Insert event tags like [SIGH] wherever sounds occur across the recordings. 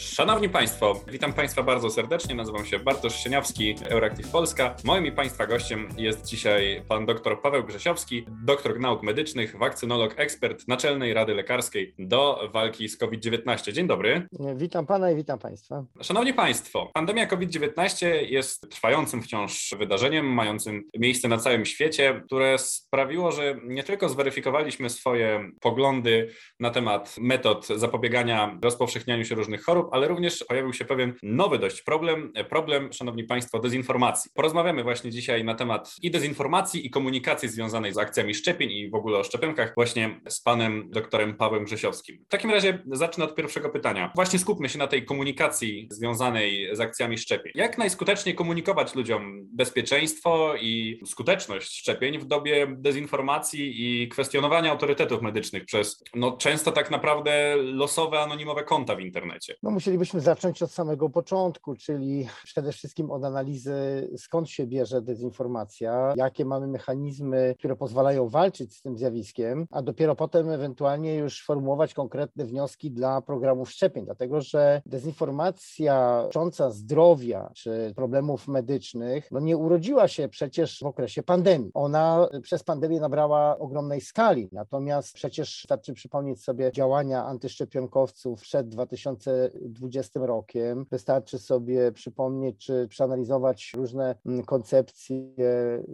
Szanowni Państwo, witam Państwa bardzo serdecznie. Nazywam się Bartosz Sieniawski, Euractiv Polska. Moim i Państwa gościem jest dzisiaj pan dr Paweł Grzesiowski, doktor nauk medycznych, wakcynolog, ekspert Naczelnej Rady Lekarskiej do walki z COVID-19. Dzień dobry. Witam Pana i witam Państwa. Szanowni Państwo, pandemia COVID-19 jest trwającym wciąż wydarzeniem, mającym miejsce na całym świecie, które sprawiło, że nie tylko zweryfikowaliśmy swoje poglądy na temat metod zapobiegania rozpowszechnianiu się różnych chorób, ale również pojawił się pewien nowy dość problem, problem, szanowni państwo, dezinformacji. Porozmawiamy właśnie dzisiaj na temat i dezinformacji, i komunikacji związanej z akcjami szczepień i w ogóle o szczepionkach właśnie z panem doktorem Pawłem Grzesiowskim. W takim razie zacznę od pierwszego pytania. Właśnie skupmy się na tej komunikacji związanej z akcjami szczepień. Jak najskuteczniej komunikować ludziom bezpieczeństwo i skuteczność szczepień w dobie dezinformacji i kwestionowania autorytetów medycznych przez no, często tak naprawdę losowe, anonimowe konta w internecie? No musielibyśmy zacząć od samego początku, czyli przede wszystkim od analizy, skąd się bierze dezinformacja, jakie mamy mechanizmy, które pozwalają walczyć z tym zjawiskiem, a dopiero potem ewentualnie już formułować konkretne wnioski dla programów szczepień, dlatego że dezinformacja dotycząca zdrowia czy problemów medycznych no nie urodziła się przecież w okresie pandemii. Ona przez pandemię nabrała ogromnej skali, natomiast przecież wystarczy przypomnieć sobie działania antyszczepionkowców przed 2020 rokiem. Wystarczy sobie przypomnieć czy przeanalizować różne mm, koncepcje,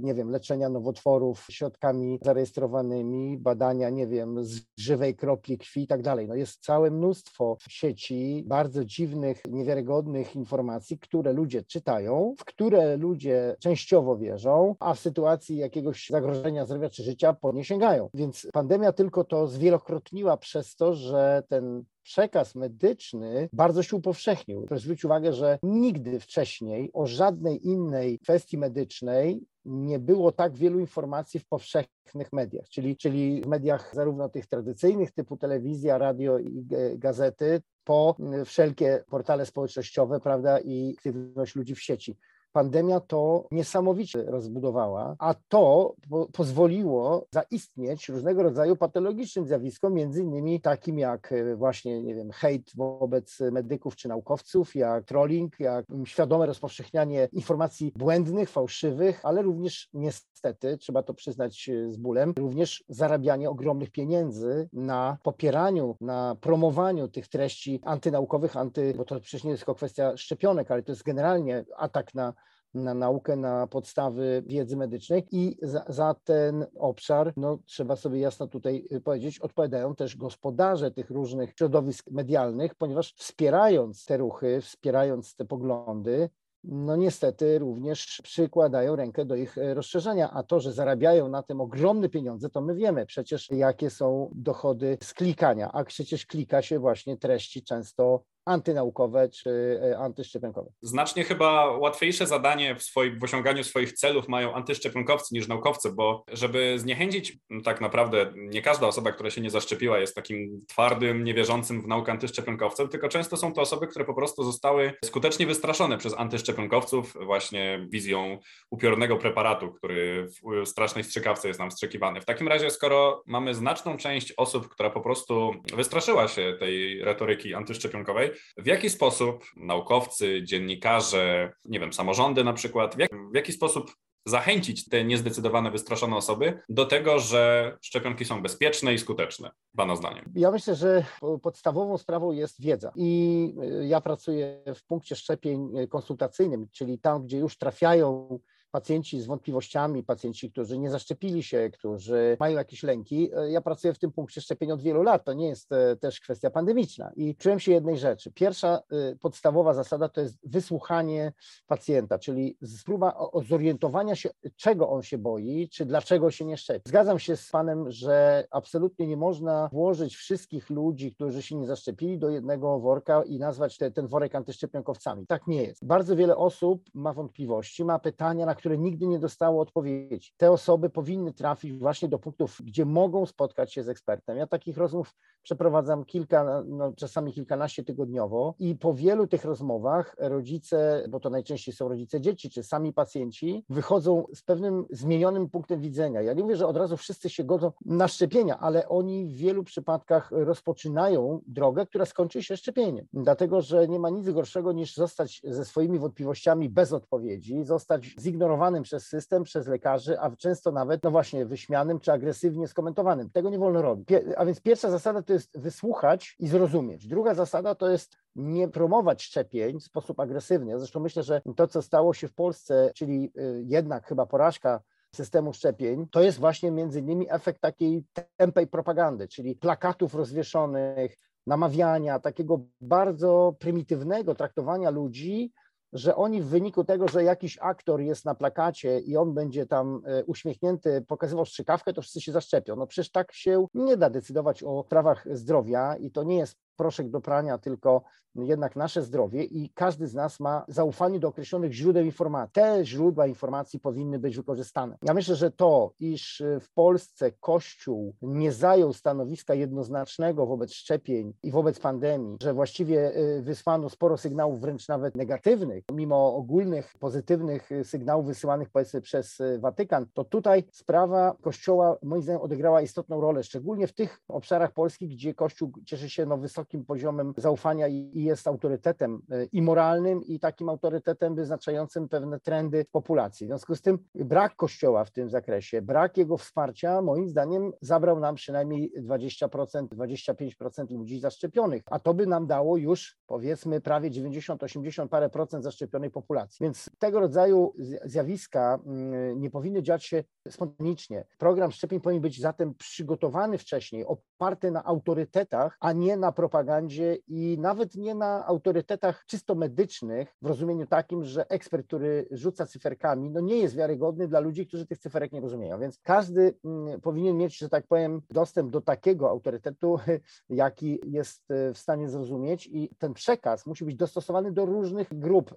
nie wiem, leczenia nowotworów środkami zarejestrowanymi, badania, nie wiem, z żywej kropli krwi i tak dalej. No jest całe mnóstwo sieci bardzo dziwnych, niewiarygodnych informacji, które ludzie czytają, w które ludzie częściowo wierzą, a w sytuacji jakiegoś zagrożenia zdrowia czy życia po nie sięgają. Więc pandemia tylko to zwielokrotniła przez to, że ten przekaz medyczny bardzo się upowszechnił. Proszę zwrócić uwagę, że nigdy wcześniej o żadnej innej kwestii medycznej nie było tak wielu informacji w powszechnych mediach, czyli, czyli w mediach zarówno tych tradycyjnych typu telewizja, radio i gazety, po wszelkie portale społecznościowe, prawda, i aktywność ludzi w sieci pandemia to niesamowicie rozbudowała, a to po pozwoliło zaistnieć różnego rodzaju patologicznym zjawiskom, między innymi takim jak e, właśnie, nie wiem, hejt wobec medyków czy naukowców, jak trolling, jak świadome rozpowszechnianie informacji błędnych, fałszywych, ale również niestety, trzeba to przyznać e, z bólem, również zarabianie ogromnych pieniędzy na popieraniu, na promowaniu tych treści antynaukowych, anty, bo to przecież nie jest tylko kwestia szczepionek, ale to jest generalnie atak na na naukę, na podstawy wiedzy medycznej i za, za, ten obszar, no trzeba sobie jasno tutaj y, powiedzieć, odpowiadają też gospodarze tych różnych środowisk medialnych, ponieważ wspierając te ruchy, wspierając te poglądy, no niestety również przykładają rękę do ich y, rozszerzenia, a to, że zarabiają na tym ogromne pieniądze, to my wiemy. Przecież, jakie są dochody z klikania, a przecież klika się właśnie treści często antynaukowe czy e, antyszczepionkowe. Znacznie chyba łatwiejsze zadanie w, swoim, w osiąganiu swoich celów mają antyszczepionkowcy niż naukowcy, bo żeby zniechęcić tak naprawdę nie każda osoba, która się nie zaszczepiła jest takim twardym, niewierzącym w naukę antyszczepionkowcem, tylko często są to osoby, które po prostu zostały skutecznie wystraszone przez antyszczepionkowców właśnie wizją upiornego preparatu, który w strasznej strzykawce jest nam wstrzykiwany. W takim razie, skoro mamy znaczną część osób, która po prostu wystraszyła się tej retoryki antyszczepionkowej, w jaki sposób naukowcy, dziennikarze, nie wiem, samorządy na przykład, w, jak, w jaki sposób zachęcić te niezdecydowane, wystraszone osoby do tego, że szczepionki są bezpieczne i skuteczne, Pana zdaniem? Ja myślę, że podstawową sprawą jest wiedza. I y, ja pracuję w punkcie szczepień konsultacyjnym, czyli tam, gdzie już trafiają pacjenci z wątpliwościami, pacjenci, którzy nie zaszczepili się, którzy mają jakieś lęki. E, ja pracuję w tym punkcie szczepień od wielu lat, to nie jest e, też kwestia pandemiczna. I czułem się jednej rzeczy. Pierwsza e, podstawowa zasada to jest wysłuchanie pacjenta, czyli próba zorientowania się, czego on się boi, czy dlaczego się nie szczepi. Zgadzam się z Panem, że absolutnie nie można włożyć wszystkich ludzi, którzy się nie zaszczepili, do jednego worka i nazwać te, ten worek antyszczepionkowcami. Tak nie jest. Bardzo wiele osób ma wątpliwości, ma pytania, na które które nigdy nie dostało odpowiedzi. Te osoby powinny trafić właśnie do punktów, gdzie mogą spotkać się z ekspertem. Ja takich rozmów przeprowadzam kilka, no, czasami kilkanaście tygodniowo i po wielu tych rozmowach rodzice, bo to najczęściej są rodzice dzieci, czy sami pacjenci, wychodzą z pewnym zmienionym punktem widzenia. Ja nie mówię, że od razu wszyscy się godzą na szczepienia, ale oni w wielu przypadkach rozpoczynają drogę, która skończy się szczepieniem. Dlatego, że nie ma nic gorszego niż zostać ze swoimi wątpliwościami bez odpowiedzi, zostać zignorowanym przez system, przez lekarzy, a często nawet, no właśnie, wyśmianym czy agresywnie skomentowanym. Tego nie wolno robić. A więc pierwsza zasada to jest wysłuchać i zrozumieć. Druga zasada to jest nie promować szczepień w sposób agresywny. Ja zresztą myślę, że to, co stało się w Polsce, czyli y, jednak chyba porażka systemu szczepień, to jest właśnie między innymi efekt takiej tępej propagandy, czyli plakatów rozwieszonych, namawiania, takiego bardzo prymitywnego traktowania ludzi, że oni w wyniku tego, że jakiś aktor jest na plakacie i on będzie tam e, uśmiechnięty, pokazywał strzykawkę, to wszyscy się zaszczepią. No przecież tak się nie da decydować o sprawach zdrowia i to nie jest proszek do prania, tylko jednak nasze zdrowie i każdy z nas ma zaufanie do określonych źródeł informacji. Te źródła informacji powinny być wykorzystane. Ja myślę, że to, iż w Polsce Kościół nie zajął stanowiska jednoznacznego wobec szczepień i wobec pandemii, że właściwie y, wysłano sporo sygnałów wręcz nawet negatywnych, mimo ogólnych pozytywnych sygnałów wysyłanych powiedzmy przez y, Watykan, to tutaj sprawa Kościoła moim zdaniem odegrała istotną rolę, szczególnie w tych obszarach Polski, gdzie Kościół cieszy się no, wysokim wysokim poziomem zaufania i jest autorytetem e, i moralnym, i takim autorytetem wyznaczającym pewne trendy populacji. W związku z tym brak Kościoła w tym zakresie, brak jego wsparcia, moim zdaniem, zabrał nam przynajmniej 20%, 25% ludzi zaszczepionych, a to by nam dało już powiedzmy prawie 90, 80 parę procent zaszczepionej populacji. Więc tego rodzaju zjawiska mm, nie powinny dziać się spontanicznie. Program szczepień powinien być zatem przygotowany wcześniej, oparty na autorytetach, a nie na propagandzie propagandzie i nawet nie na autorytetach czysto medycznych, w rozumieniu takim, że ekspert, który rzuca cyferkami, no nie jest wiarygodny dla ludzi, którzy tych cyferek nie rozumieją. Więc każdy mm, powinien mieć, że tak powiem, dostęp do takiego autorytetu, [LAUGHS] jaki jest e, w stanie zrozumieć i ten przekaz musi być dostosowany do różnych grup.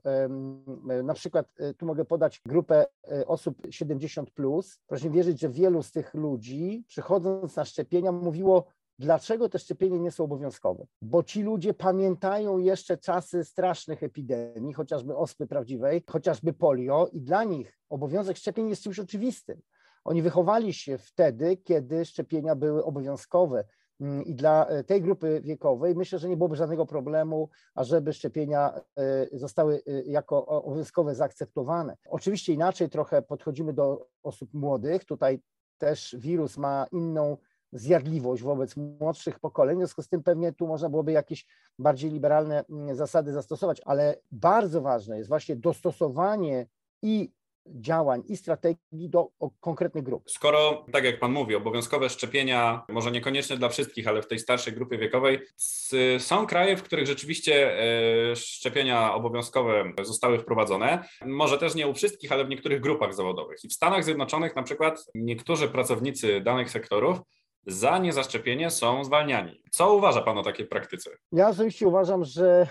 Na przykład e, tu mogę podać grupę e, osób 70+. Plus. Proszę wierzyć, że wielu z tych ludzi, przychodząc na szczepienia, mówiło Dlaczego te szczepienia nie są obowiązkowe? Bo ci ludzie pamiętają jeszcze czasy strasznych epidemii, chociażby ospy prawdziwej, chociażby polio, i dla nich obowiązek szczepień jest czymś oczywistym. Oni wychowali się wtedy, kiedy szczepienia były obowiązkowe. Mm, I dla e, tej grupy wiekowej myślę, że nie byłoby żadnego problemu, ażeby szczepienia e, zostały e, jako obowiązkowe zaakceptowane. Oczywiście inaczej trochę podchodzimy do osób młodych. Tutaj też wirus ma inną zjadliwość wobec młodszych pokoleń. W związku z tym pewnie tu można byłoby jakieś bardziej liberalne mm, zasady zastosować, ale bardzo ważne jest właśnie dostosowanie i działań i strategii do konkretnych grup. Skoro, tak jak Pan mówi, obowiązkowe szczepienia, może niekoniecznie dla wszystkich, ale w tej starszej grupie wiekowej, są kraje, w których rzeczywiście e, szczepienia obowiązkowe zostały wprowadzone. Może też nie u wszystkich, ale w niektórych grupach zawodowych. I w Stanach Zjednoczonych na przykład niektórzy pracownicy danych sektorów za niezaszczepienie są zwalniani. Co uważa Pan o takiej praktyce? Ja osobiście uważam, że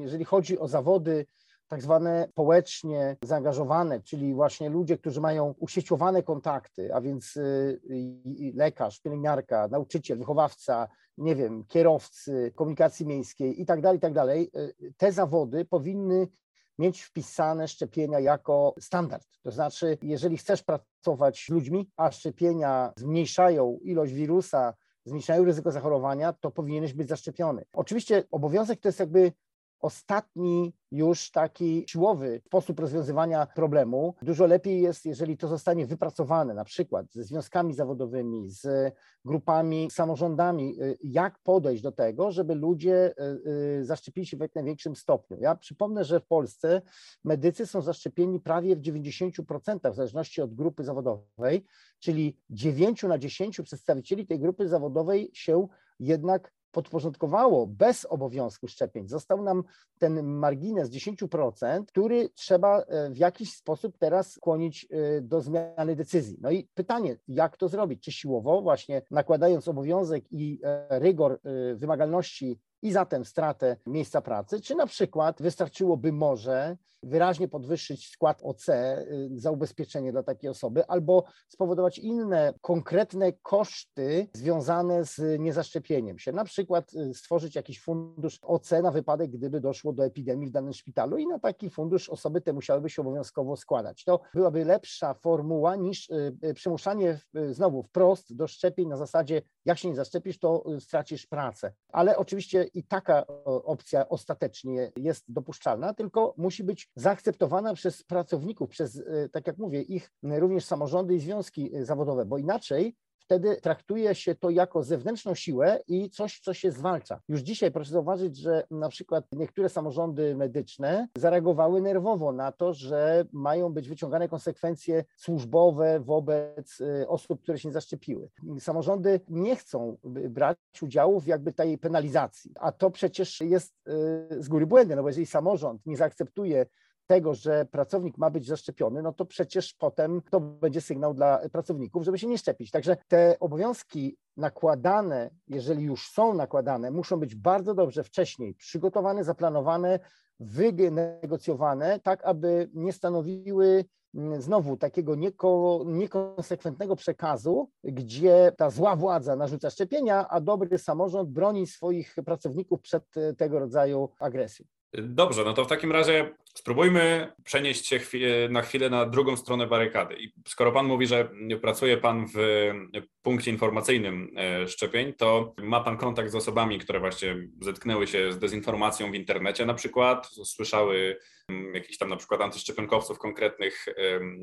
jeżeli chodzi o zawody tak zwane społecznie zaangażowane, czyli właśnie ludzie, którzy mają usieciowane kontakty, a więc y, lekarz, pielęgniarka, nauczyciel, wychowawca, nie wiem, kierowcy komunikacji miejskiej i tak dalej, i tak dalej, y, te zawody powinny mieć wpisane szczepienia jako standard. To znaczy, jeżeli chcesz pracować z ludźmi, a szczepienia zmniejszają ilość wirusa, zmniejszają ryzyko zachorowania, to powinieneś być zaszczepiony. Oczywiście obowiązek to jest jakby ostatni już taki siłowy sposób rozwiązywania problemu. Dużo lepiej jest, jeżeli to zostanie wypracowane, na przykład ze związkami zawodowymi, z grupami, samorządami, y, jak podejść do tego, żeby ludzie y, y, zaszczepili się w jak największym stopniu. Ja przypomnę, że w Polsce medycy są zaszczepieni prawie w 90% w zależności od grupy zawodowej, czyli 9 na 10 przedstawicieli tej grupy zawodowej się jednak podporządkowało bez obowiązku szczepień. Został nam ten margines 10%, który trzeba e, w jakiś sposób teraz skłonić e, do zmiany decyzji. No i pytanie, jak to zrobić? Czy siłowo, właśnie nakładając obowiązek i e, rygor wymagalności i zatem stratę miejsca pracy, czy na przykład wystarczyłoby może wyraźnie podwyższyć skład OC y, za ubezpieczenie dla takiej osoby, albo spowodować inne konkretne koszty związane z niezaszczepieniem się. Na przykład y, stworzyć jakiś fundusz OC na wypadek, gdyby doszło do epidemii w danym szpitalu i na taki fundusz osoby te musiałyby się obowiązkowo składać. To byłaby lepsza formuła niż y, przymuszanie znowu wprost do szczepień na zasadzie jak się nie zaszczepisz, to stracisz pracę. Ale oczywiście i taka opcja ostatecznie jest dopuszczalna, tylko musi być zaakceptowana przez pracowników, przez, e, tak jak mówię, ich również samorządy i związki e, zawodowe, bo inaczej wtedy traktuje się to jako zewnętrzną siłę i coś, co się zwalcza. Już dzisiaj proszę zauważyć, że na przykład niektóre samorządy medyczne zareagowały nerwowo na to, że mają być wyciągane konsekwencje służbowe wobec y, osób, które się nie zaszczepiły. Samorządy nie chcą brać udziału w jakby tej penalizacji, a to przecież jest y, z góry błędem, no bo jeżeli samorząd nie zaakceptuje tego, że pracownik ma być zaszczepiony, no to przecież potem to będzie sygnał dla pracowników, żeby się nie szczepić. Także te obowiązki nakładane, jeżeli już są nakładane, muszą być bardzo dobrze wcześniej przygotowane, zaplanowane, wynegocjowane, tak aby nie stanowiły mm, znowu takiego nieko, niekonsekwentnego przekazu, gdzie ta zła władza narzuca szczepienia, a dobry samorząd broni swoich pracowników przed tego rodzaju agresją. Dobrze, no to w takim razie spróbujmy przenieść się na chwilę na drugą stronę barykady. I skoro Pan mówi, że pracuje Pan w punkcie informacyjnym e, szczepień, to ma Pan kontakt z osobami, które właśnie zetknęły się z dezinformacją w internecie na przykład, słyszały mm, jakichś tam na przykład antyszczepionkowców konkretnych,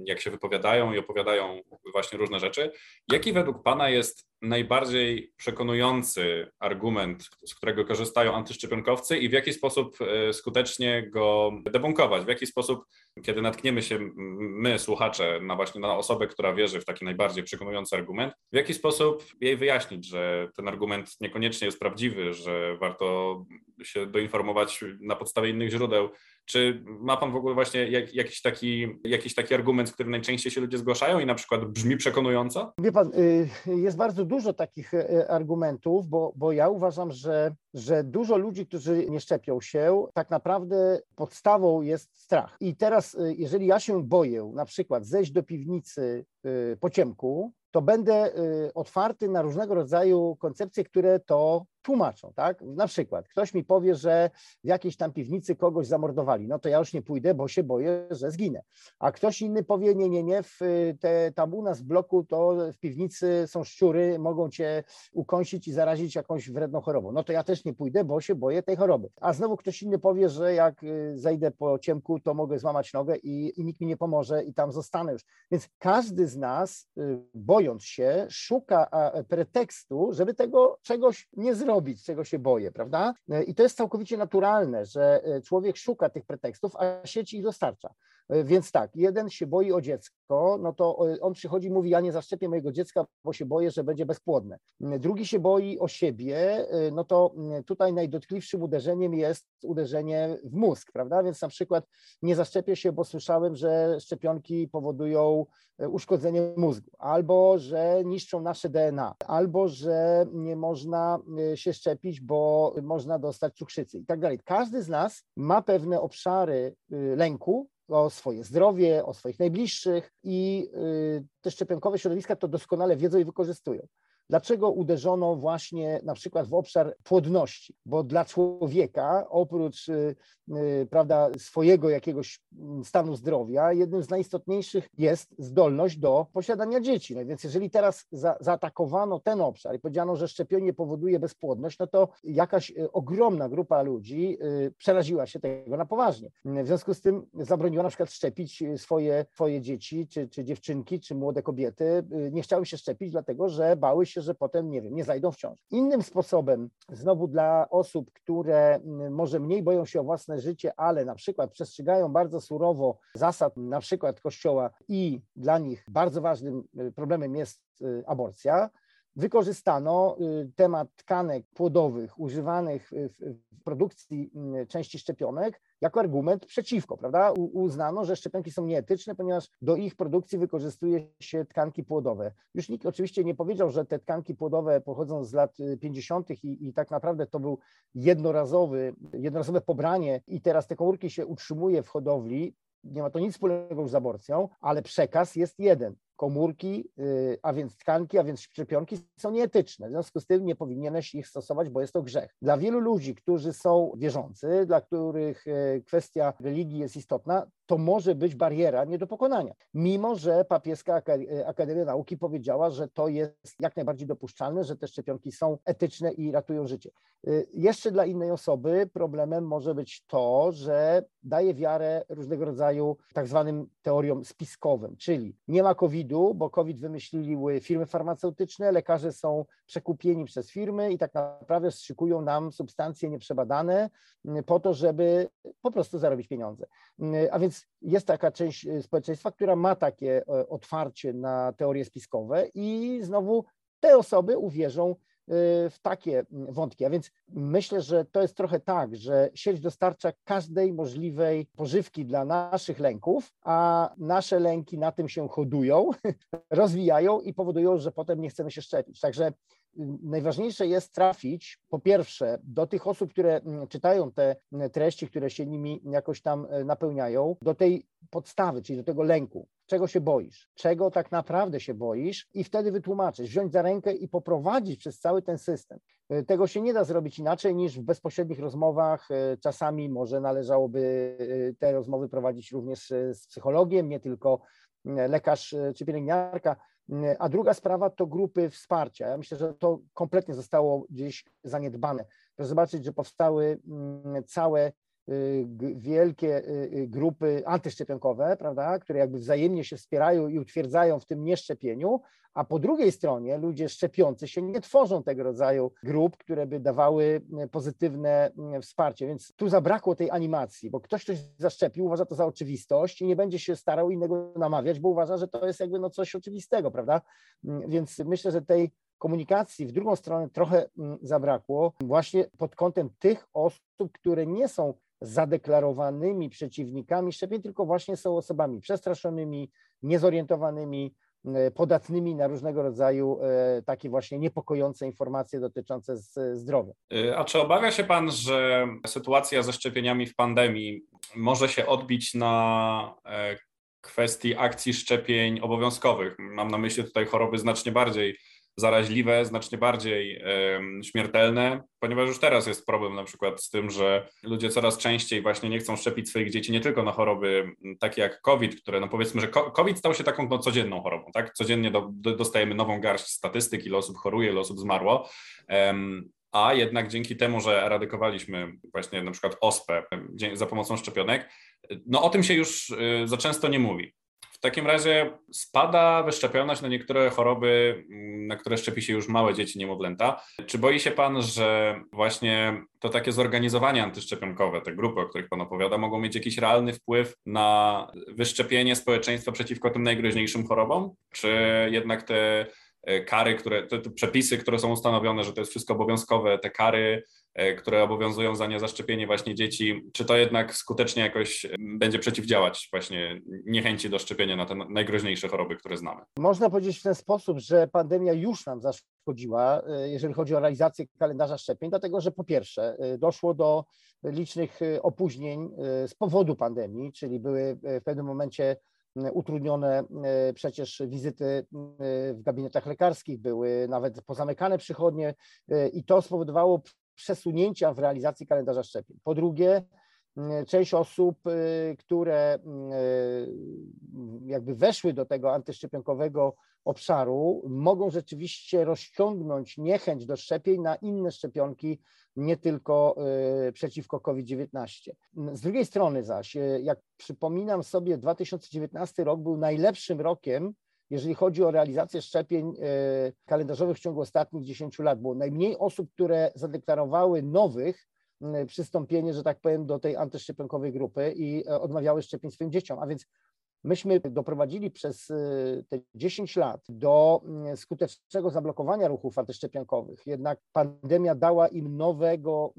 jak się wypowiadają i opowiadają właśnie różne rzeczy. Jaki według Pana jest najbardziej przekonujący argument, z którego korzystają antyszczepionkowcy i w jaki sposób e, skutecznie go debunkować, w jaki sposób, kiedy natkniemy się my, słuchacze, na właśnie na osobę, która wierzy w taki najbardziej przekonujący argument, w jaki sposób jej wyjaśnić, że ten argument niekoniecznie jest prawdziwy, że warto się doinformować na podstawie innych źródeł, czy ma Pan w ogóle właśnie jak, jakiś, taki, jakiś taki argument, z którym najczęściej się ludzie zgłaszają i na przykład brzmi przekonująco? Wie Pan, y, jest bardzo dużo takich y, argumentów, bo, bo ja uważam, że, że dużo ludzi, którzy nie szczepią się, tak naprawdę podstawą jest strach. I teraz, y, jeżeli ja się boję na przykład zejść do piwnicy po ciemku, to będę otwarty na różnego rodzaju koncepcje, które to tłumaczą, tak? Na przykład ktoś mi powie, że w jakiejś tam piwnicy kogoś zamordowali, no to ja już nie pójdę, bo się boję, że zginę. A ktoś inny powie, nie, nie, nie, w te, tam u nas w bloku to w piwnicy są szczury, mogą cię ukąsić i zarazić jakąś wredną chorobą. No to ja też nie pójdę, bo się boję tej choroby. A znowu ktoś inny powie, że jak y, zejdę po ciemku, to mogę złamać nogę i, i nikt mi nie pomoże i tam zostanę już. Więc każdy z nas, y, bojąc się, szuka pretekstu, żeby tego czegoś nie zrobić robić, czego się boję, prawda? I to jest całkowicie naturalne, że e, człowiek szuka tych pretekstów, a sieci ich dostarcza. E, więc tak, jeden się boi o dziecko, no to e, on przychodzi i mówi, ja nie zaszczepię mojego dziecka, bo się boję, że będzie bezpłodne. Drugi się boi o siebie, no to tutaj najdotkliwszym uderzeniem jest uderzenie w mózg, prawda? Więc na przykład nie zaszczepię się, bo słyszałem, że szczepionki powodują uszkodzenie mózgu, albo że niszczą nasze DNA, albo że nie można się szczepić, bo można dostać cukrzycy i tak dalej. Każdy z nas ma pewne obszary lęku, o swoje zdrowie, o swoich najbliższych i y, te szczepionkowe środowiska to doskonale wiedzą i wykorzystują. Dlaczego uderzono właśnie na przykład w obszar płodności? Bo dla człowieka, oprócz y, y, prawda, swojego jakiegoś mm, stanu zdrowia, jednym z najistotniejszych jest zdolność do posiadania dzieci. No więc jeżeli teraz za, zaatakowano ten obszar i powiedziano, że szczepienie powoduje bezpłodność, no to jakaś y, ogromna grupa ludzi przeraziła się tego na poważnie. W związku z tym zabroniła na przykład szczepić swoje, swoje dzieci, czy, czy dziewczynki, czy młode kobiety. Nie chciały się szczepić, dlatego że bały się, się, że potem, nie wiem, nie zajdą w ciąży. Innym sposobem, znowu dla osób, które mm, może mniej boją się o własne życie, ale na przykład przestrzegają bardzo surowo zasad na przykład Kościoła i dla nich bardzo ważnym y, problemem jest y, aborcja, wykorzystano temat tkanek płodowych używanych w produkcji części szczepionek jako argument przeciwko, prawda? Uznano, że szczepionki są nieetyczne, ponieważ do ich produkcji wykorzystuje się tkanki płodowe. Już nikt oczywiście nie powiedział, że te tkanki płodowe pochodzą z lat 50. i, i tak naprawdę to był jednorazowy, jednorazowe pobranie i teraz te komórki się utrzymuje w hodowli. Nie ma to nic wspólnego z aborcją, ale przekaz jest jeden komórki, y, a więc tkanki, a więc szczepionki są nieetyczne. W związku z tym nie powinieneś ich stosować, bo jest to grzech. Dla wielu ludzi, którzy są wierzący, dla których y, kwestia religii jest istotna, to może być bariera nie do pokonania. Mimo, że papieska y, Akademia Nauki powiedziała, że to jest jak najbardziej dopuszczalne, że te szczepionki są etyczne i ratują życie. Jeszcze dla innej osoby problemem może być to, że daje wiarę różnego rodzaju tak zwanym teoriom spiskowym, czyli nie ma COVID COVID-u, bo COVID wymyśliły firmy farmaceutyczne, lekarze są przekupieni przez firmy i tak naprawdę szykują nam substancje nieprzebadane po to, żeby po prostu zarobić pieniądze. A więc jest taka część y, społeczeństwa, która ma takie e, otwarcie na teorie spiskowe i znowu te osoby uwierzą w takie wątki. A więc myślę, że to jest trochę tak, że sieć dostarcza każdej możliwej pożywki dla naszych lęków, a nasze lęki na tym się hodują, [LAUGHS] rozwijają i powodują, że potem nie chcemy się szczepić. Także najważniejsze jest trafić po pierwsze do tych osób, które mm, czytają te mm, treści, które się nimi jakoś tam e, napełniają, do tej podstawy, czyli do tego lęku. Czego się boisz? Czego tak naprawdę się boisz? I wtedy wytłumaczyć, wziąć za rękę i poprowadzić przez cały ten system. E, tego się nie da zrobić inaczej niż w bezpośrednich rozmowach. E, czasami może należałoby te rozmowy prowadzić również z psychologiem, nie tylko lekarz czy pielęgniarka a druga sprawa to grupy wsparcia. Ja myślę, że to kompletnie zostało gdzieś zaniedbane. Proszę zobaczyć, że powstały mm, całe wielkie y, y, grupy antyszczepionkowe, prawda, które jakby wzajemnie się wspierają i utwierdzają w tym nieszczepieniu, a po drugiej stronie ludzie szczepiący się nie tworzą tego rodzaju grup, które by dawały pozytywne wsparcie. Więc tu zabrakło tej animacji, bo ktoś coś zaszczepił, uważa to za oczywistość i nie będzie się starał innego namawiać, bo uważa, że to jest jakby no coś oczywistego, prawda? Mm, więc myślę, że tej komunikacji w drugą stronę trochę mm, zabrakło, właśnie pod kątem tych osób, które nie są zadeklarowanymi przeciwnikami szczepień, tylko właśnie są osobami przestraszonymi, niezorientowanymi, e, podatnymi na różnego rodzaju e, takie właśnie niepokojące informacje dotyczące zdrowia. E, a czy obawia się Pan, że sytuacja ze szczepieniami w pandemii może się odbić na kwestii akcji szczepień obowiązkowych? Mam na myśli tutaj choroby znacznie bardziej zaraźliwe, znacznie bardziej śmiertelne, ponieważ już teraz jest problem na przykład z tym, że ludzie coraz częściej właśnie nie chcą szczepić swoich dzieci nie tylko na choroby takie jak COVID, które no powiedzmy, że COVID stał się taką no, codzienną chorobą, tak? Codziennie do, do, dostajemy nową garść statystyk, ile osób choruje, ile osób zmarło. a jednak dzięki temu, że eradykowaliśmy właśnie na przykład ospę za pomocą szczepionek, no o tym się już y, za często nie mówi. W takim razie spada wyszczepioność na niektóre choroby, mm, na które szczepi się już małe dzieci, niemowlęta. Czy boi się Pan, że właśnie to takie zorganizowanie antyszczepionkowe, te grupy, o których Pan opowiada, mogą mieć jakiś realny wpływ na wyszczepienie społeczeństwa przeciwko tym najgroźniejszym chorobom? Czy jednak te e, kary, które, te, te przepisy, które są ustanowione, że to jest wszystko obowiązkowe, te kary które obowiązują za niezaszczepienie właśnie dzieci, czy to jednak skutecznie jakoś będzie przeciwdziałać właśnie niechęci do szczepienia na te najgroźniejsze choroby, które znamy? Można powiedzieć w ten sposób, że pandemia już nam zaszkodziła, e, jeżeli chodzi o realizację kalendarza szczepień, dlatego że po pierwsze e, doszło do licznych opóźnień z powodu pandemii, czyli były w pewnym momencie utrudnione przecież wizyty w gabinetach lekarskich, były nawet pozamykane przychodnie i to spowodowało przesunięcia w realizacji kalendarza szczepień. Po drugie, mm, część osób, y, które mm, y, jakby weszły do tego antyszczepionkowego obszaru, mogą rzeczywiście rozciągnąć niechęć do szczepień na inne szczepionki, nie tylko y, przeciwko COVID-19. Z drugiej strony zaś, jak przypominam sobie, 2019 rok był najlepszym rokiem jeżeli chodzi o realizację szczepień e, kalendarzowych w ciągu ostatnich 10 lat. Było najmniej osób, które zadeklarowały nowych przystąpienie, że tak powiem, do tej antyszczepionkowej grupy i e, odmawiały szczepień swoim dzieciom. A więc Myśmy doprowadzili przez y, te 10 lat do mm, skutecznego zablokowania ruchów antyszczepionkowych. Jednak pandemia dała im nowego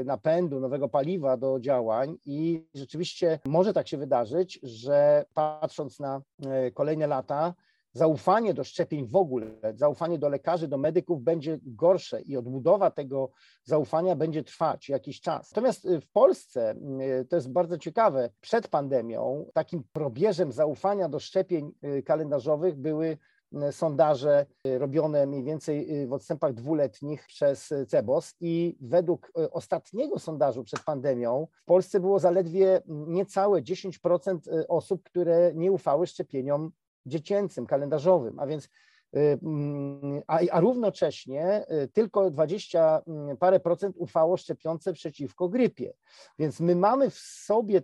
y, napędu, nowego paliwa do działań i rzeczywiście może tak się wydarzyć, że patrząc na y, kolejne lata, zaufanie do szczepień w ogóle, zaufanie do lekarzy, do medyków będzie gorsze i odbudowa tego zaufania będzie trwać jakiś czas. Natomiast y, w Polsce, y, to jest bardzo ciekawe, przed pandemią takim probierzem zaufania do szczepień y, kalendarzowych były sondaże robione mniej więcej w odstępach dwuletnich przez CEBOS i według ostatniego sondażu przed pandemią w Polsce było zaledwie niecałe 10% osób, które nie ufały szczepieniom dziecięcym, kalendarzowym, a więc y, mm, a, a równocześnie y, tylko 20 mm, parę procent ufało szczepionce przeciwko grypie. Więc my mamy w sobie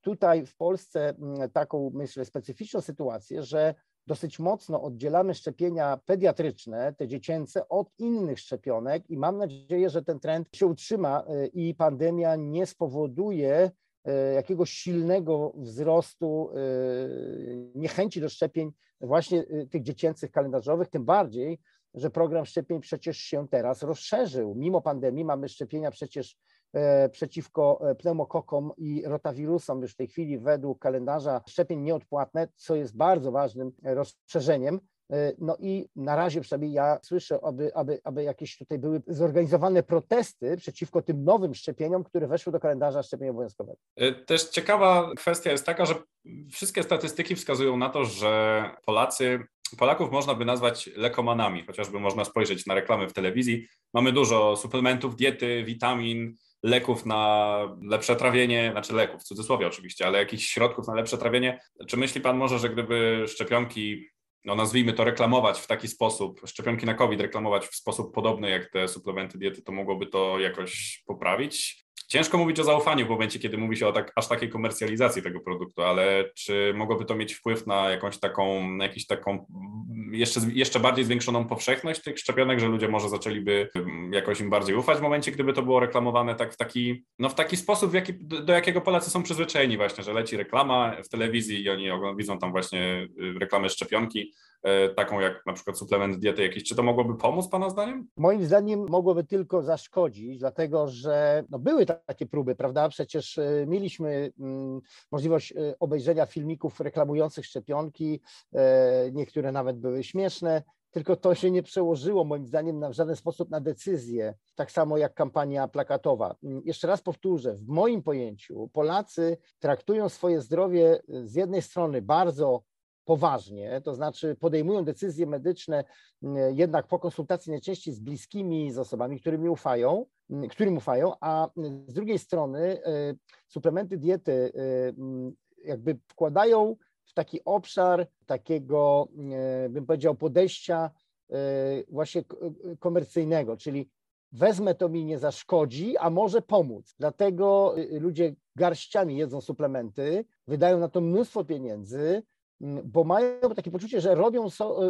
tutaj w Polsce mm, taką, myślę, specyficzną sytuację, że dosyć mocno oddzielamy szczepienia pediatryczne, te dziecięce, od innych szczepionek i mam nadzieję, że ten trend się utrzyma y, i pandemia nie spowoduje jakiegoś silnego wzrostu e, niechęci do szczepień właśnie e, tych dziecięcych kalendarzowych, tym bardziej, że program szczepień przecież się teraz rozszerzył. Mimo pandemii mamy szczepienia przecież przeciwko pneumokokom i rotawirusom już w tej chwili według kalendarza szczepień nieodpłatne, co jest bardzo ważnym rozszerzeniem. E, no i na razie przynajmniej ja słyszę, aby, aby, aby jakieś tutaj były zorganizowane protesty przeciwko tym nowym szczepieniom, które weszły do kalendarza szczepień obowiązkowego. E, też ciekawa kwestia jest taka, że wszystkie statystyki wskazują na to, że Polacy Polaków można by nazwać lekomanami, chociażby można spojrzeć na reklamy w telewizji. Mamy dużo suplementów, diety, witamin, leków na lepsze trawienie, znaczy leków w cudzysłowie oczywiście, ale jakichś środków na lepsze trawienie. Czy myśli Pan może, że gdyby szczepionki no nazwijmy to, reklamować w taki sposób, szczepionki na COVID reklamować w sposób podobny jak te suplementy diety, to mogłoby to jakoś poprawić. Ciężko mówić o zaufaniu w momencie, kiedy mówi się o tak, aż takiej komercjalizacji tego produktu, ale czy mogłoby to mieć wpływ na jakąś taką, na jakąś taką jeszcze, jeszcze bardziej zwiększoną powszechność tych szczepionek, że ludzie może zaczęliby jakoś im bardziej ufać w momencie, gdyby to było reklamowane tak w taki, no w taki sposób, w jaki, do jakiego Polacy są przyzwyczajeni właśnie, że leci reklama w telewizji i oni widzą tam właśnie y, reklamę szczepionki, E, taką jak na przykład suplement diety jakiś. Czy to mogłoby pomóc Pana zdaniem? Moim zdaniem mogłoby tylko zaszkodzić, dlatego że no, były takie próby, prawda? Przecież e, mieliśmy mm, możliwość e, obejrzenia filmików reklamujących szczepionki, niektóre nawet były śmieszne, tylko to się nie przełożyło moim zdaniem na, w żaden sposób na decyzję, tak samo jak kampania plakatowa. Mm, jeszcze raz powtórzę, w moim pojęciu Polacy traktują swoje zdrowie z jednej strony bardzo poważnie, to znaczy podejmują decyzje medyczne mm, jednak po konsultacji najczęściej z bliskimi, z osobami, którymi ufają, mm, którym ufają, a mm, z drugiej strony y, suplementy diety y, jakby wkładają w taki obszar takiego, y, bym powiedział, podejścia właśnie komercyjnego, czyli wezmę to mi nie zaszkodzi, a może pomóc. Dlatego ludzie garściami jedzą suplementy, wydają na to mnóstwo pieniędzy, bo mają takie poczucie, że robią y,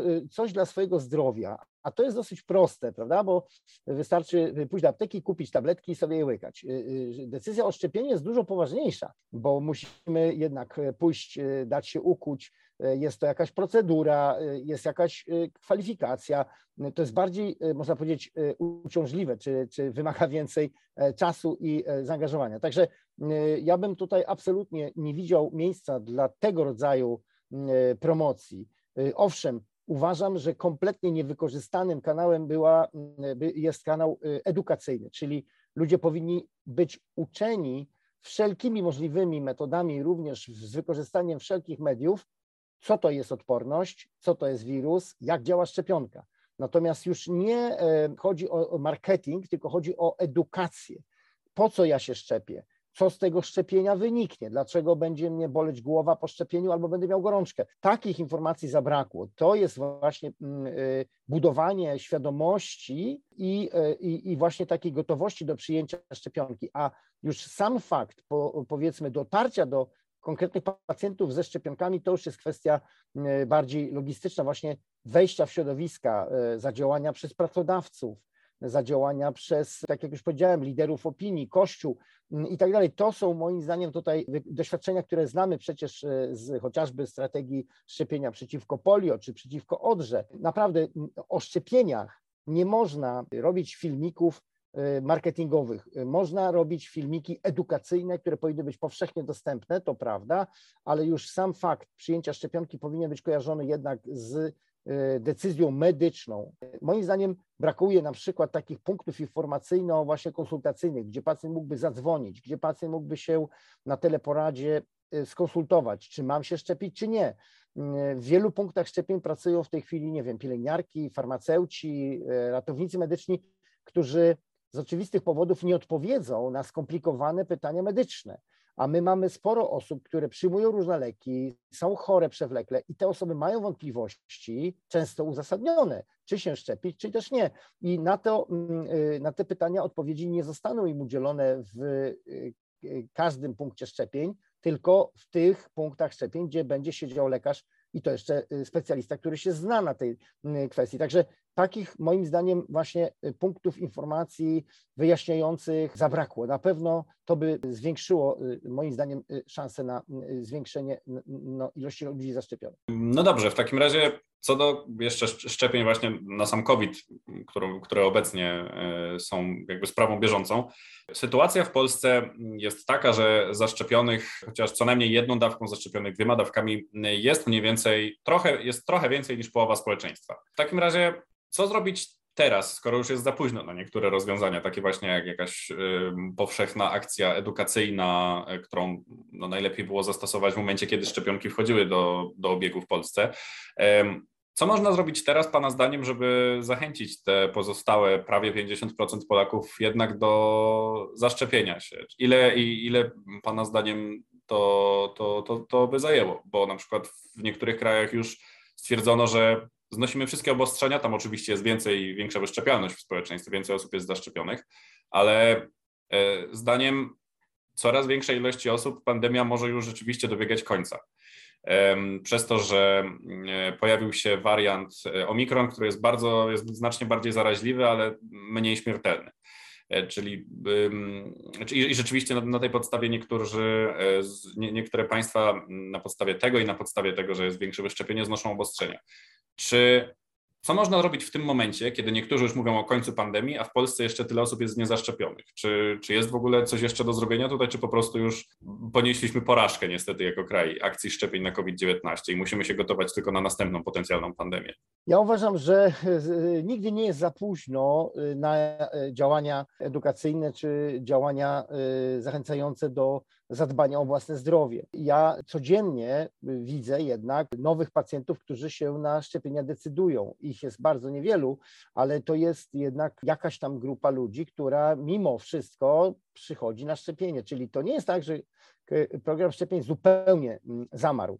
y, coś dla swojego zdrowia, a to jest dosyć proste, prawda, bo wystarczy pójść do apteki, kupić tabletki i sobie je łykać. Y, decyzja o szczepieniu jest dużo poważniejsza, bo musimy jednak pójść, dać się ukuć, jest to jakaś procedura, jest jakaś kwalifikacja, to jest bardziej, można powiedzieć, uciążliwe, czy, czy wymaga [LAUGHS] więcej e, czasu i e, zaangażowania. Także ja bym tutaj absolutnie nie widział miejsca dla tego rodzaju promocji. E, owszem, uważam, że kompletnie niewykorzystanym kanałem była, jest kanał e, edukacyjny, czyli ludzie powinni być uczeni wszelkimi możliwymi metodami, również z wykorzystaniem wszelkich mediów, co to jest odporność, co to jest wirus, jak działa szczepionka. Natomiast już nie chodzi o marketing, tylko chodzi o edukację. Po co ja się szczepię? Co z tego szczepienia wyniknie, dlaczego będzie mnie boleć głowa po szczepieniu albo będę miał gorączkę. Takich informacji zabrakło. To jest właśnie mm, y, budowanie świadomości i, y, i, i właśnie takiej gotowości do przyjęcia szczepionki, a już sam fakt, po, powiedzmy, dotarcia do konkretnych pacjentów ze szczepionkami, to już jest kwestia y, bardziej logistyczna, właśnie wejścia w środowiska, zadziałania przez pracodawców, zadziałania przez, tak jak już powiedziałem, liderów opinii, Kościół mm, i tak dalej. To są moim zdaniem tutaj doświadczenia, które znamy przecież e, z chociażby strategii szczepienia przeciwko polio czy przeciwko odrze. Naprawdę o szczepieniach nie można robić filmików e, marketingowych. Można robić filmiki edukacyjne, które powinny być powszechnie dostępne, to prawda, ale już sam fakt przyjęcia szczepionki powinien być kojarzony jednak z E, decyzją medyczną. Moim zdaniem brakuje na przykład takich punktów informacyjno właśnie konsultacyjnych, gdzie pacjent mógłby zadzwonić, gdzie pacjent mógłby się na teleporadzie e, skonsultować, czy mam się szczepić, czy nie. Mm, w wielu punktach szczepień pracują w tej chwili, nie wiem, pielęgniarki, farmaceuci, ratownicy medyczni, którzy z oczywistych powodów nie odpowiedzą na skomplikowane pytania medyczne a my mamy sporo osób, które przyjmują różne leki, są chore przewlekle i te osoby mają wątpliwości, często uzasadnione, czy się szczepić, czy też nie. I na, to, mm, y, na te pytania odpowiedzi nie zostaną im udzielone w y, y, każdym punkcie szczepień, tylko w tych punktach szczepień, gdzie będzie siedział lekarz i to jeszcze specjalista, który się zna na tej kwestii. Także takich moim zdaniem właśnie y, punktów informacji wyjaśniających zabrakło. Na pewno to by zwiększyło y, moim zdaniem y, szanse na zwiększenie no, ilości ludzi zaszczepionych. No dobrze, w takim razie co do jeszcze szczepień właśnie na sam COVID, które obecnie są jakby sprawą bieżącą, sytuacja w Polsce jest taka, że zaszczepionych, chociaż co najmniej jedną dawką zaszczepionych dwiema dawkami jest mniej więcej, trochę, jest trochę więcej niż połowa społeczeństwa. W takim razie co zrobić teraz, skoro już jest za późno na niektóre rozwiązania, takie właśnie jak jakaś powszechna akcja edukacyjna, y, którą no, najlepiej było zastosować w momencie, kiedy szczepionki wchodziły do, do obiegu w Polsce. Co można zrobić teraz, Pana zdaniem, żeby zachęcić te pozostałe prawie 50% Polaków jednak do zaszczepienia się? Ile, ile Pana zdaniem to, to, to, to by zajęło? Bo na przykład w niektórych krajach już stwierdzono, że znosimy wszystkie obostrzenia, tam oczywiście jest więcej, większa wyszczepialność w społeczeństwie, więcej osób jest zaszczepionych, ale e, zdaniem coraz większej ilości osób pandemia może już rzeczywiście dobiegać końca. Przez to, że e, pojawił się wariant e, Omikron, który jest bardzo, jest znacznie bardziej zaraźliwy, ale mniej śmiertelny. Czyli i rzeczywiście na, tej podstawie niektórzy, nie, niektóre państwa na podstawie tego i na podstawie tego, że jest większe wyszczepienie, znoszą obostrzenia. Czy co można robić w tym momencie, kiedy niektórzy już mówią o końcu pandemii, a w Polsce jeszcze tyle osób jest niezaszczepionych? Czy, czy jest w ogóle coś jeszcze do zrobienia tutaj, czy po prostu już ponieśliśmy porażkę niestety jako kraj akcji szczepień na COVID-19 i musimy się gotować tylko na następną potencjalną pandemię? Ja uważam, że nigdy nie jest za późno y, na y, działania edukacyjne czy działania y, zachęcające do zadbania o własne zdrowie. Ja codziennie widzę jednak nowych pacjentów, którzy się na szczepienia decydują. Ich jest bardzo niewielu, ale to jest jednak jakaś tam grupa ludzi, która mimo wszystko przychodzi na szczepienie. Czyli to nie jest tak, że program szczepień zupełnie mm, zamarł.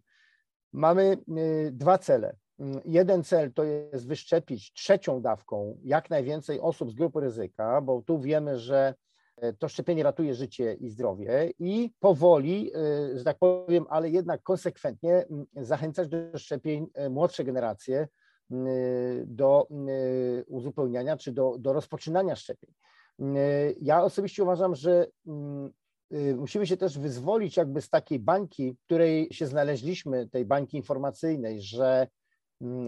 Mamy y, dwa cele. Mm, jeden cel to jest wyszczepić trzecią dawką jak najwięcej osób z grupy ryzyka, bo tu wiemy, że to szczepienie ratuje życie i zdrowie i powoli, e, że tak powiem, ale jednak konsekwentnie zachęcać do szczepień e, młodsze generacje do uzupełniania czy do, do rozpoczynania szczepień. Ja osobiście uważam, że musimy się też wyzwolić jakby z takiej bańki, w której się znaleźliśmy, tej bańki informacyjnej, że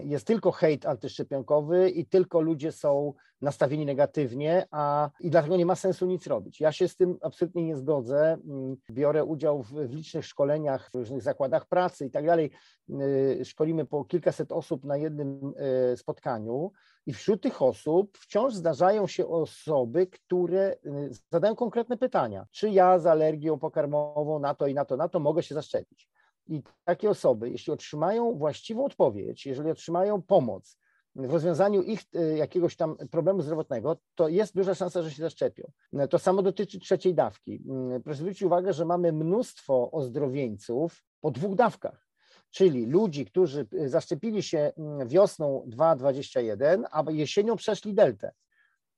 jest tylko hejt antyszczepionkowy i tylko ludzie są nastawieni negatywnie, a i dlatego nie ma sensu nic robić. Ja się z tym absolutnie nie zgodzę. Mm, biorę udział w, w licznych szkoleniach, w różnych zakładach pracy i tak dalej. Y, szkolimy po kilkaset osób na jednym y, spotkaniu i wśród tych osób wciąż zdarzają się osoby, które y, zadają konkretne pytania. Czy ja z alergią pokarmową na to i na to, na to mogę się zaszczepić? I takie osoby, jeśli otrzymają właściwą odpowiedź, jeżeli otrzymają pomoc w rozwiązaniu ich e, jakiegoś tam problemu zdrowotnego, to jest duża szansa, że się zaszczepią. To samo dotyczy trzeciej dawki. Mm, proszę zwrócić uwagę, że mamy mnóstwo ozdrowieńców po dwóch dawkach. Czyli ludzi, którzy e, zaszczepili się mm, wiosną 2021, a jesienią przeszli deltę.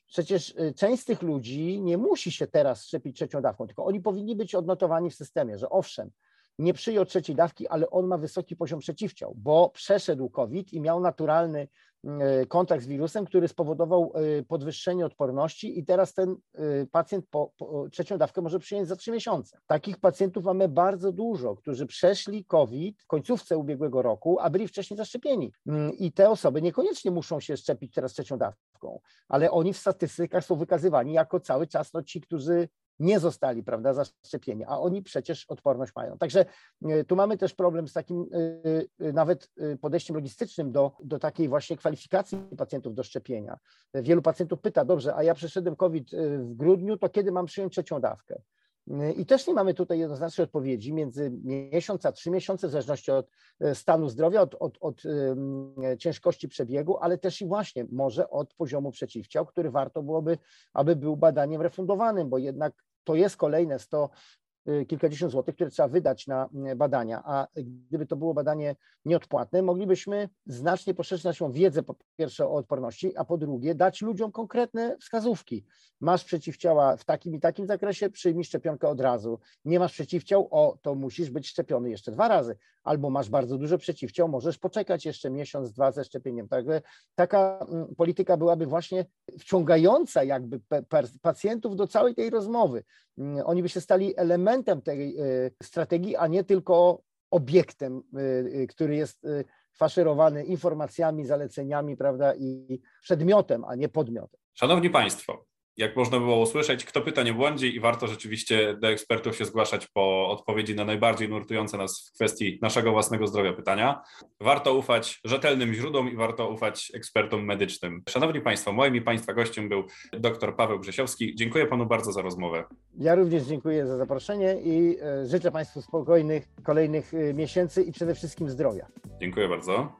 Przecież e, część z tych ludzi nie musi się teraz szczepić trzecią dawką, tylko oni powinni być odnotowani w systemie, że owszem, nie przyjął trzeciej dawki, ale on ma wysoki poziom przeciwciał, bo przeszedł COVID i miał naturalny kontakt z wirusem, który spowodował podwyższenie odporności i teraz ten pacjent po, po trzecią dawkę może przyjąć za trzy miesiące. Takich pacjentów mamy bardzo dużo, którzy przeszli COVID w końcówce ubiegłego roku, a byli wcześniej zaszczepieni. Mm, I te osoby niekoniecznie muszą się szczepić teraz trzecią dawką, ale oni w statystykach są wykazywani jako cały czas no, ci, którzy nie zostali prawda, zaszczepieni, a oni przecież odporność mają. Także e, tu mamy też problem z takim e, e, nawet podejściem logistycznym do, do takiej właśnie kwalifikacji pacjentów do szczepienia. Wielu pacjentów pyta, dobrze, a ja przeszedłem COVID w grudniu, to kiedy mam przyjąć trzecią dawkę? I też nie mamy tutaj jednoznacznej odpowiedzi między miesiąc a trzy miesiące, w zależności od stanu zdrowia, od, od, od ciężkości przebiegu, ale też i właśnie może od poziomu przeciwciał, który warto byłoby, aby był badaniem refundowanym, bo jednak to jest kolejne 100 Y, kilkadziesiąt złotych, które trzeba wydać na y, badania, a gdyby to było badanie nieodpłatne, moglibyśmy znacznie poszerzyć naszą wiedzę po pierwsze o odporności, a po drugie dać ludziom konkretne wskazówki. Masz przeciwciała w takim i takim zakresie, przyjmij szczepionkę od razu. Nie masz przeciwciał, o, to musisz być szczepiony jeszcze dwa razy. Albo masz bardzo dużo przeciwciał, możesz poczekać jeszcze miesiąc, dwa ze szczepieniem. Także taka mm, polityka byłaby właśnie wciągająca jakby pacjentów do całej tej rozmowy. Mm, oni by się stali elementem tej y, strategii, a nie tylko obiektem, y, y, który jest faszerowany informacjami, zaleceniami, prawda, i przedmiotem, a nie podmiotem. Szanowni Państwo, jak można było usłyszeć, kto pyta nie błądzi i warto rzeczywiście do ekspertów się zgłaszać po odpowiedzi na najbardziej nurtujące nas w kwestii naszego własnego zdrowia pytania. Warto ufać rzetelnym źródłom i warto ufać ekspertom medycznym. Szanowni Państwo, moim i Państwa gościem był dr Paweł Grzesiowski. Dziękuję Panu bardzo za rozmowę. Ja również dziękuję za zaproszenie i e, życzę Państwu spokojnych kolejnych e, miesięcy i przede wszystkim zdrowia. Dziękuję bardzo.